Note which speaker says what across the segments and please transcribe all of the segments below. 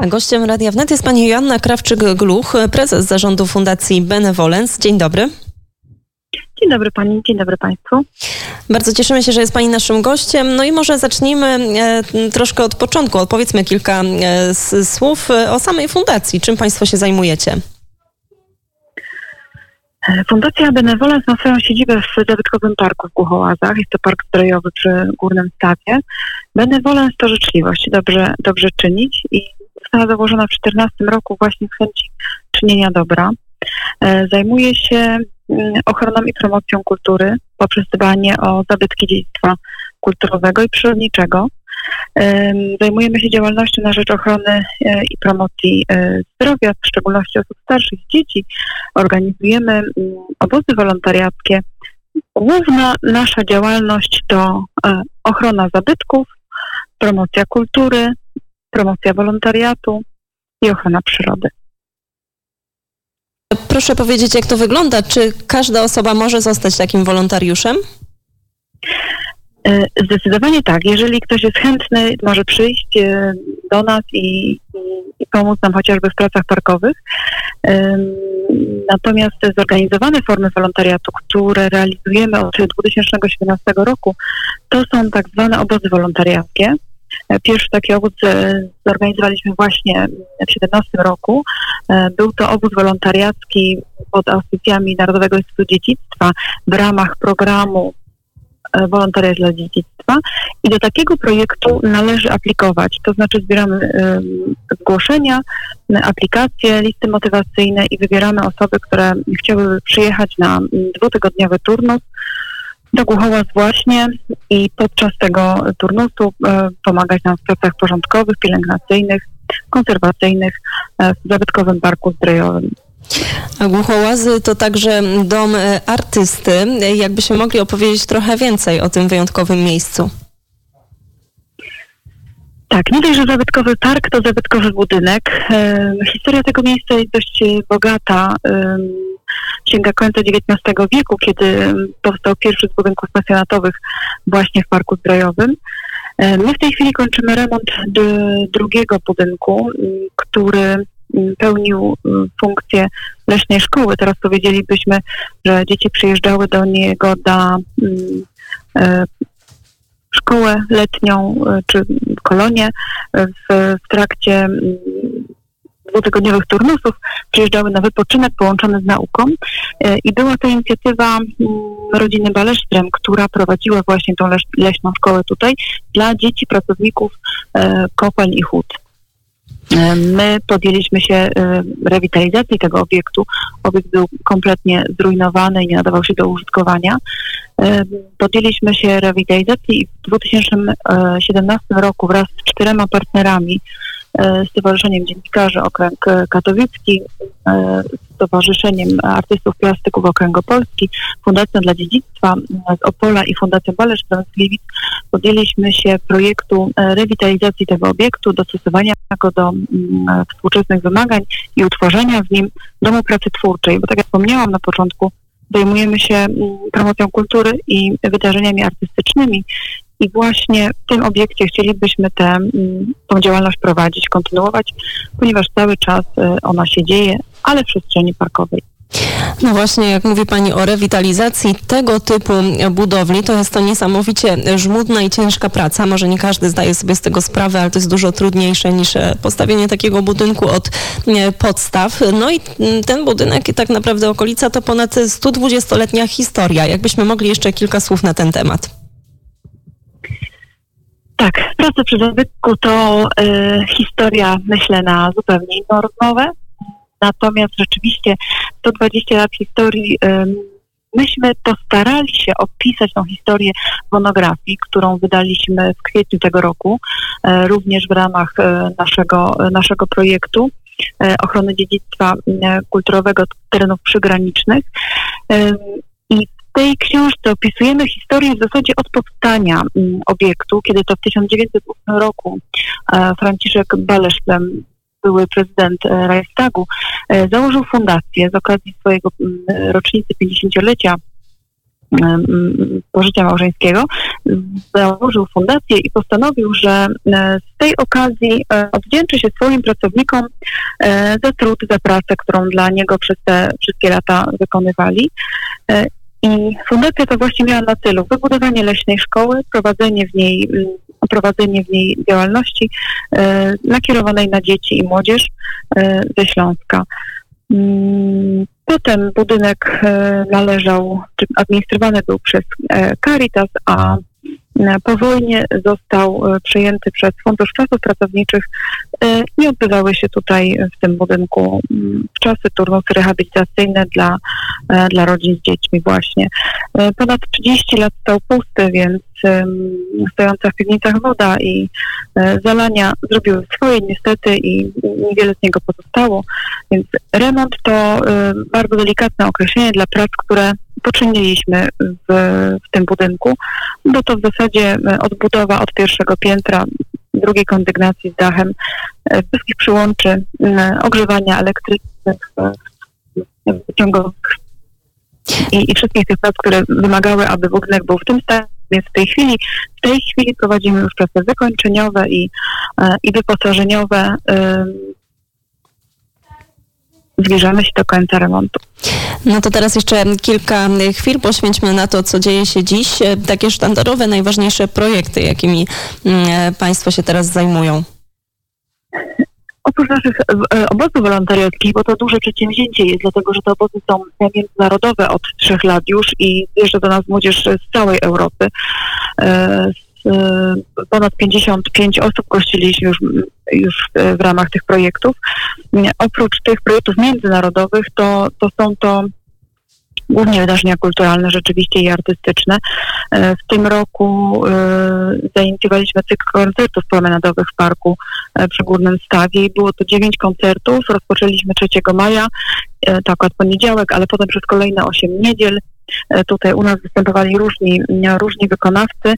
Speaker 1: A gościem Radia Wnet jest pani Joanna Krawczyk-Gluch, prezes zarządu Fundacji Benevolence. Dzień dobry.
Speaker 2: Dzień dobry Pani, dzień dobry Państwu.
Speaker 1: Bardzo cieszymy się, że jest Pani naszym gościem. No i może zacznijmy e, troszkę od początku. Odpowiedzmy kilka e, słów e, o samej fundacji. Czym Państwo się zajmujecie?
Speaker 2: Fundacja Benevolence ma swoją siedzibę w zabytkowym parku w Głuchołazach. Jest to park zdrojowy przy Górnym Stawie. Benevolence to życzliwość, dobrze, dobrze czynić i została założona w 2014 roku właśnie z chęci czynienia dobra. Zajmuje się mm, ochroną i promocją kultury poprzez dbanie o zabytki dziedzictwa kulturowego i przyrodniczego. Zajmujemy się działalnością na rzecz ochrony e, i promocji e, zdrowia, w szczególności osób starszych, dzieci. Organizujemy mm, obozy wolontariackie. Główna nasza działalność to e, ochrona zabytków, promocja kultury, promocja wolontariatu i ochrona przyrody.
Speaker 1: Proszę powiedzieć, jak to wygląda? Czy każda osoba może zostać takim wolontariuszem?
Speaker 2: E, zdecydowanie tak. Jeżeli ktoś jest chętny, może przyjść e, do nas i, i pomóc nam chociażby w pracach parkowych. Natomiast zorganizowane formy wolontariatu, które realizujemy od 2017 roku, to są tak zwane obozy wolontariackie. E, pierwszy taki obóz zorganizowaliśmy właśnie w 2017 roku. Był to obóz wolontariacki pod auspicjami Narodowego Instytutu Dziedzictwa w ramach programu E, wolontariat dla dziedzictwa. I do takiego projektu należy aplikować, to znaczy zbieramy zgłoszenia, aplikacje, listy motywacyjne i wybieramy osoby, które chciałyby przyjechać na dwutygodniowy turnus do Głuchołaz właśnie i podczas tego turnusu e, pomagać nam w pracach porządkowych, pielęgnacyjnych, konserwacyjnych e, w zabytkowym parku zdrojowym.
Speaker 1: Głuchołazy to także dom e, artysty. Jakbyśmy mogli opowiedzieć trochę więcej o tym wyjątkowym miejscu.
Speaker 2: Tak, nie dość, że zabytkowy park to zabytkowy budynek. E, historia tego miejsca jest dość bogata. E, sięga końca XIX wieku, kiedy powstał pierwszy z budynków pasjonatowych właśnie w Parku Zdrojowym. E, my w tej chwili kończymy remont drugiego budynku, który pełnił funkcję leśnej szkoły. Teraz powiedzielibyśmy, że dzieci przyjeżdżały do niego e, szkołę letnią y, czy kolonię w, w trakcie mm, dwutygodniowych turnusów, przyjeżdżały na wypoczynek połączony z nauką e, i była to inicjatywa mm, rodziny Balesztrem, która prowadziła właśnie tą leśną szkołę tutaj dla dzieci pracowników e, kopalń i hut. E, my podjęliśmy się e, rewitalizacji tego obiektu. Obiekt był kompletnie zrujnowany i nie nadawał się do użytkowania. E, podjęliśmy się rewitalizacji i w 2017 roku wraz z czterema partnerami Stowarzyszeniem Dziennikarzy Okręg Katowicki, Stowarzyszeniem Artystów Plastyków Okręgopolski, Fundacją dla Dziedzictwa z Opola i Fundacją Balesz Gliwic podjęliśmy się projektu rewitalizacji tego obiektu, dostosowania go do mm, współczesnych wymagań i utworzenia w nim domu pracy twórczej, bo tak jak wspomniałam na początku, zajmujemy się mm, promocją kultury i wydarzeniami artystycznymi i właśnie w tym obiekcie chcielibyśmy tę mm, tą działalność prowadzić, kontynuować, ponieważ cały czas y, ona się dzieje, ale w przestrzeni parkowej.
Speaker 1: No właśnie, jak mówi Pani o rewitalizacji tego typu budowli, to jest to niesamowicie żmudna i ciężka praca. Może nie każdy zdaje sobie z tego sprawę, ale to jest dużo trudniejsze niż e, postawienie takiego budynku od e, podstaw. No i ten budynek i tak naprawdę okolica to ponad 120-letnia historia. Jakbyśmy mogli jeszcze kilka słów na ten temat.
Speaker 2: Tak, praca przy zabytku to y, historia, myślę, na zupełnie inną rozmowę. Natomiast rzeczywiście 120 lat historii, myśmy postarali się opisać tą historię monografii, którą wydaliśmy w kwietniu tego roku, e, również w ramach e, naszego, naszego projektu ochrony dziedzictwa kulturowego terenów przygranicznych. Tej książce opisujemy historię w zasadzie od powstania obiektu, kiedy to w 1908 roku Franciszek Baleszlem były prezydent e, Reichstagu, e, założył fundację z okazji swojego rocznicy 50-lecia pożycia małżeńskiego, założył fundację i postanowił, że z tej okazji odwdzięczy się swoim pracownikom za trud, za pracę, którą dla niego przez te wszystkie lata wykonywali. I fundacja to właśnie miała na celu wybudowanie leśnej szkoły, prowadzenie w niej, mm, prowadzenie w niej działalności e, nakierowanej na dzieci i młodzież e, ze Śląska. Mm, potem budynek należał, czy administrowany był przez e, Caritas, a po wojnie został e, przejęty przez Fundusz Czasów Pracowniczych i odbywały się tutaj w tym budynku mm, czasy turnusy rehabilitacyjne dla, e, dla rodzin z dziećmi właśnie. E, ponad 30 lat stał pusty, więc stojąca w piwnicach woda i zalania zrobiły swoje niestety i niewiele z niego pozostało, więc remont to bardzo delikatne określenie dla prac, które poczyniliśmy w, w tym budynku, bo to w zasadzie e, odbudowa od pierwszego piętra, drugiej kondygnacji z dachem, e, wszystkich przyłączy, e, ogrzewania elektrycznych, wyciągowych i, i wszystkich tych prac, które wymagały, aby budynek był w tym stanie, więc w tej chwili, w tej chwili prowadzimy już prace wykończeniowe i, i wyposażeniowe zbliżamy się do końca remontu.
Speaker 1: No to teraz jeszcze kilka chwil poświęćmy na to, co dzieje się dziś. Takie sztandarowe, najważniejsze projekty, jakimi mm, Państwo się teraz zajmują.
Speaker 2: Oprócz naszych e, obozów wolontariackich, bo to duże przedsięwzięcie jest, dlatego że te obozy są międzynarodowe od trzech lat już i jeszcze do nas młodzież z całej Europy. E, ponad 55 osób gościliśmy już, już w ramach tych projektów. Oprócz tych projektów międzynarodowych, to, to są to głównie wydarzenia kulturalne rzeczywiście i artystyczne. E, w tym roku e, zainicjowaliśmy cykl koncertów promenadowych w parku przy Górnym Stawie i było to dziewięć koncertów. Rozpoczęliśmy 3 maja, tak od poniedziałek, ale potem przez kolejne 8 niedziel. Tutaj u nas występowali różni, różni wykonawcy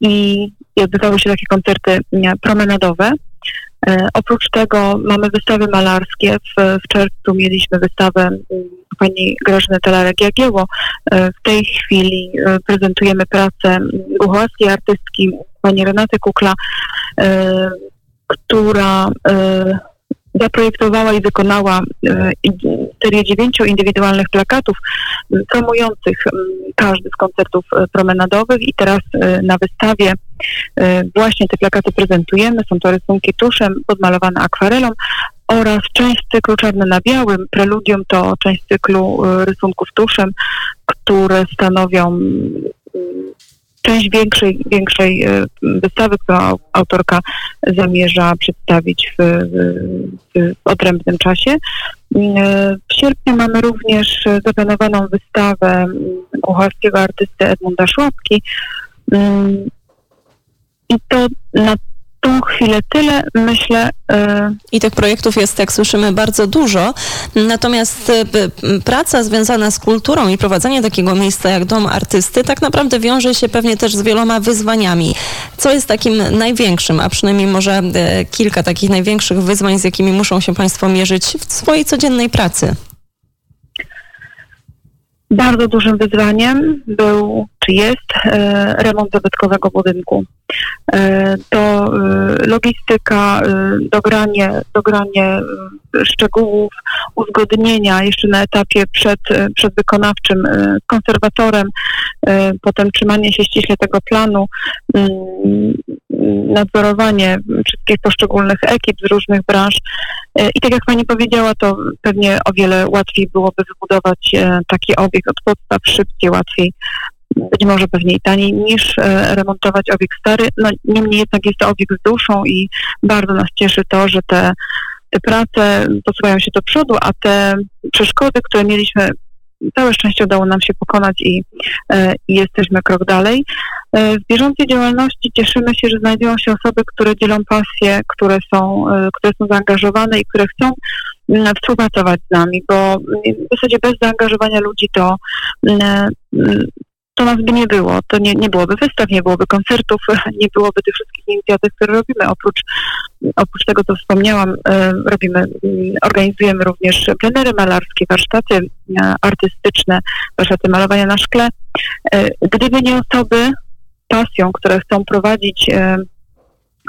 Speaker 2: i odbywały się takie koncerty promenadowe. E, oprócz tego mamy wystawy malarskie. W, w czerwcu mieliśmy wystawę pani Grażyny Telarek-Jagieło. E, w tej chwili e, prezentujemy pracę głuchołackiej artystki pani Renaty Kukla, która zaprojektowała i wykonała serię dziewięciu indywidualnych plakatów promujących każdy z koncertów promenadowych i teraz na wystawie E, właśnie te plakaty prezentujemy. Są to rysunki tuszem podmalowane akwarelą oraz część cyklu Czarny na Białym. Preludium to część cyklu e, rysunków tuszem, które stanowią mm, część większej, większej e, wystawy, którą autorka zamierza przedstawić w, w, w odrębnym czasie. W sierpniu mamy również zaplanowaną wystawę głucharskiego artysty Edmunda Szłapki. Mm, i to na tą chwilę tyle, myślę.
Speaker 1: Y, I tych projektów jest, jak słyszymy, bardzo dużo. Natomiast y, praca związana z kulturą i prowadzenie takiego miejsca jak Dom Artysty tak naprawdę wiąże się pewnie też z wieloma wyzwaniami. Co jest takim największym, a przynajmniej może y, kilka takich największych wyzwań, z jakimi muszą się Państwo mierzyć w swojej codziennej pracy?
Speaker 2: Bardzo dużym wyzwaniem był, czy jest, remont zabytkowego budynku. E, to e, logistyka, e, dogranie, dogranie szczegółów, uzgodnienia jeszcze na etapie przed, przed wykonawczym konserwatorem, potem trzymanie się ściśle tego planu, mm, nadzorowanie wszystkich poszczególnych ekip z różnych branż. I tak jak Pani powiedziała, to pewnie o wiele łatwiej byłoby wybudować taki obiekt od podstaw szybciej, łatwiej być może pewnie i taniej niż e, remontować obiekt stary. No, niemniej jednak jest to obiekt z duszą i bardzo nas cieszy to, że te, te prace posuwają się do przodu, a te przeszkody, które mieliśmy, całe szczęście udało nam się pokonać i, e, i jesteśmy krok dalej. E, w bieżącej działalności cieszymy się, że znajdują się osoby, które dzielą pasję, które są, które są zaangażowane i które chcą współpracować z nami, bo w zasadzie bez zaangażowania ludzi to to nas by nie było. To nie, nie byłoby wystaw, nie byłoby koncertów, nie byłoby tych wszystkich inicjatyw, które robimy. Oprócz, oprócz tego, co wspomniałam, e, robimy, mm, organizujemy również plenery malarskie, warsztaty e, artystyczne, warsztaty malowania na szkle. E, gdyby nie osoby pasją, które chcą prowadzić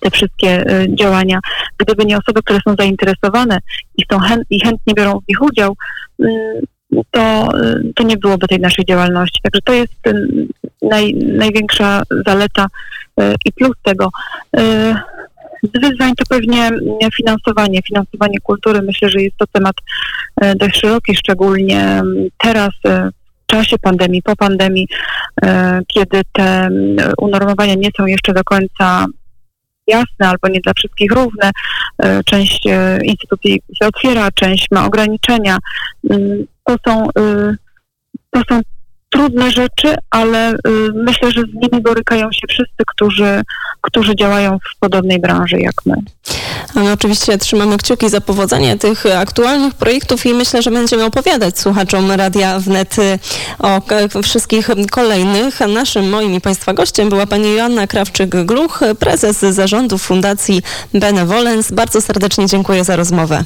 Speaker 2: te wszystkie działania, gdyby nie osoby, które są zainteresowane i, są chęt, i chętnie biorą w nich udział, mm, to, to nie byłoby tej naszej działalności. Także to jest naj, największa zaleta e, i plus tego. E, z wyzwań to pewnie finansowanie, finansowanie kultury. Myślę, że jest to temat e, dość szeroki, szczególnie teraz w czasie pandemii, po pandemii, kiedy te unormowania nie są jeszcze do końca jasne albo nie dla wszystkich równe. Część instytucji się otwiera, część ma ograniczenia. Mm, to są, to są trudne rzeczy, ale myślę, że z nimi borykają się wszyscy, którzy, którzy działają w podobnej branży jak my.
Speaker 1: No, oczywiście trzymamy kciuki za powodzenie tych aktualnych projektów i myślę, że będziemy opowiadać słuchaczom Radia Wnet o wszystkich kolejnych. Naszym, moim i Państwa gościem była pani Joanna Krawczyk-Gluch, prezes zarządu Fundacji Benevolence. Bardzo serdecznie dziękuję za rozmowę.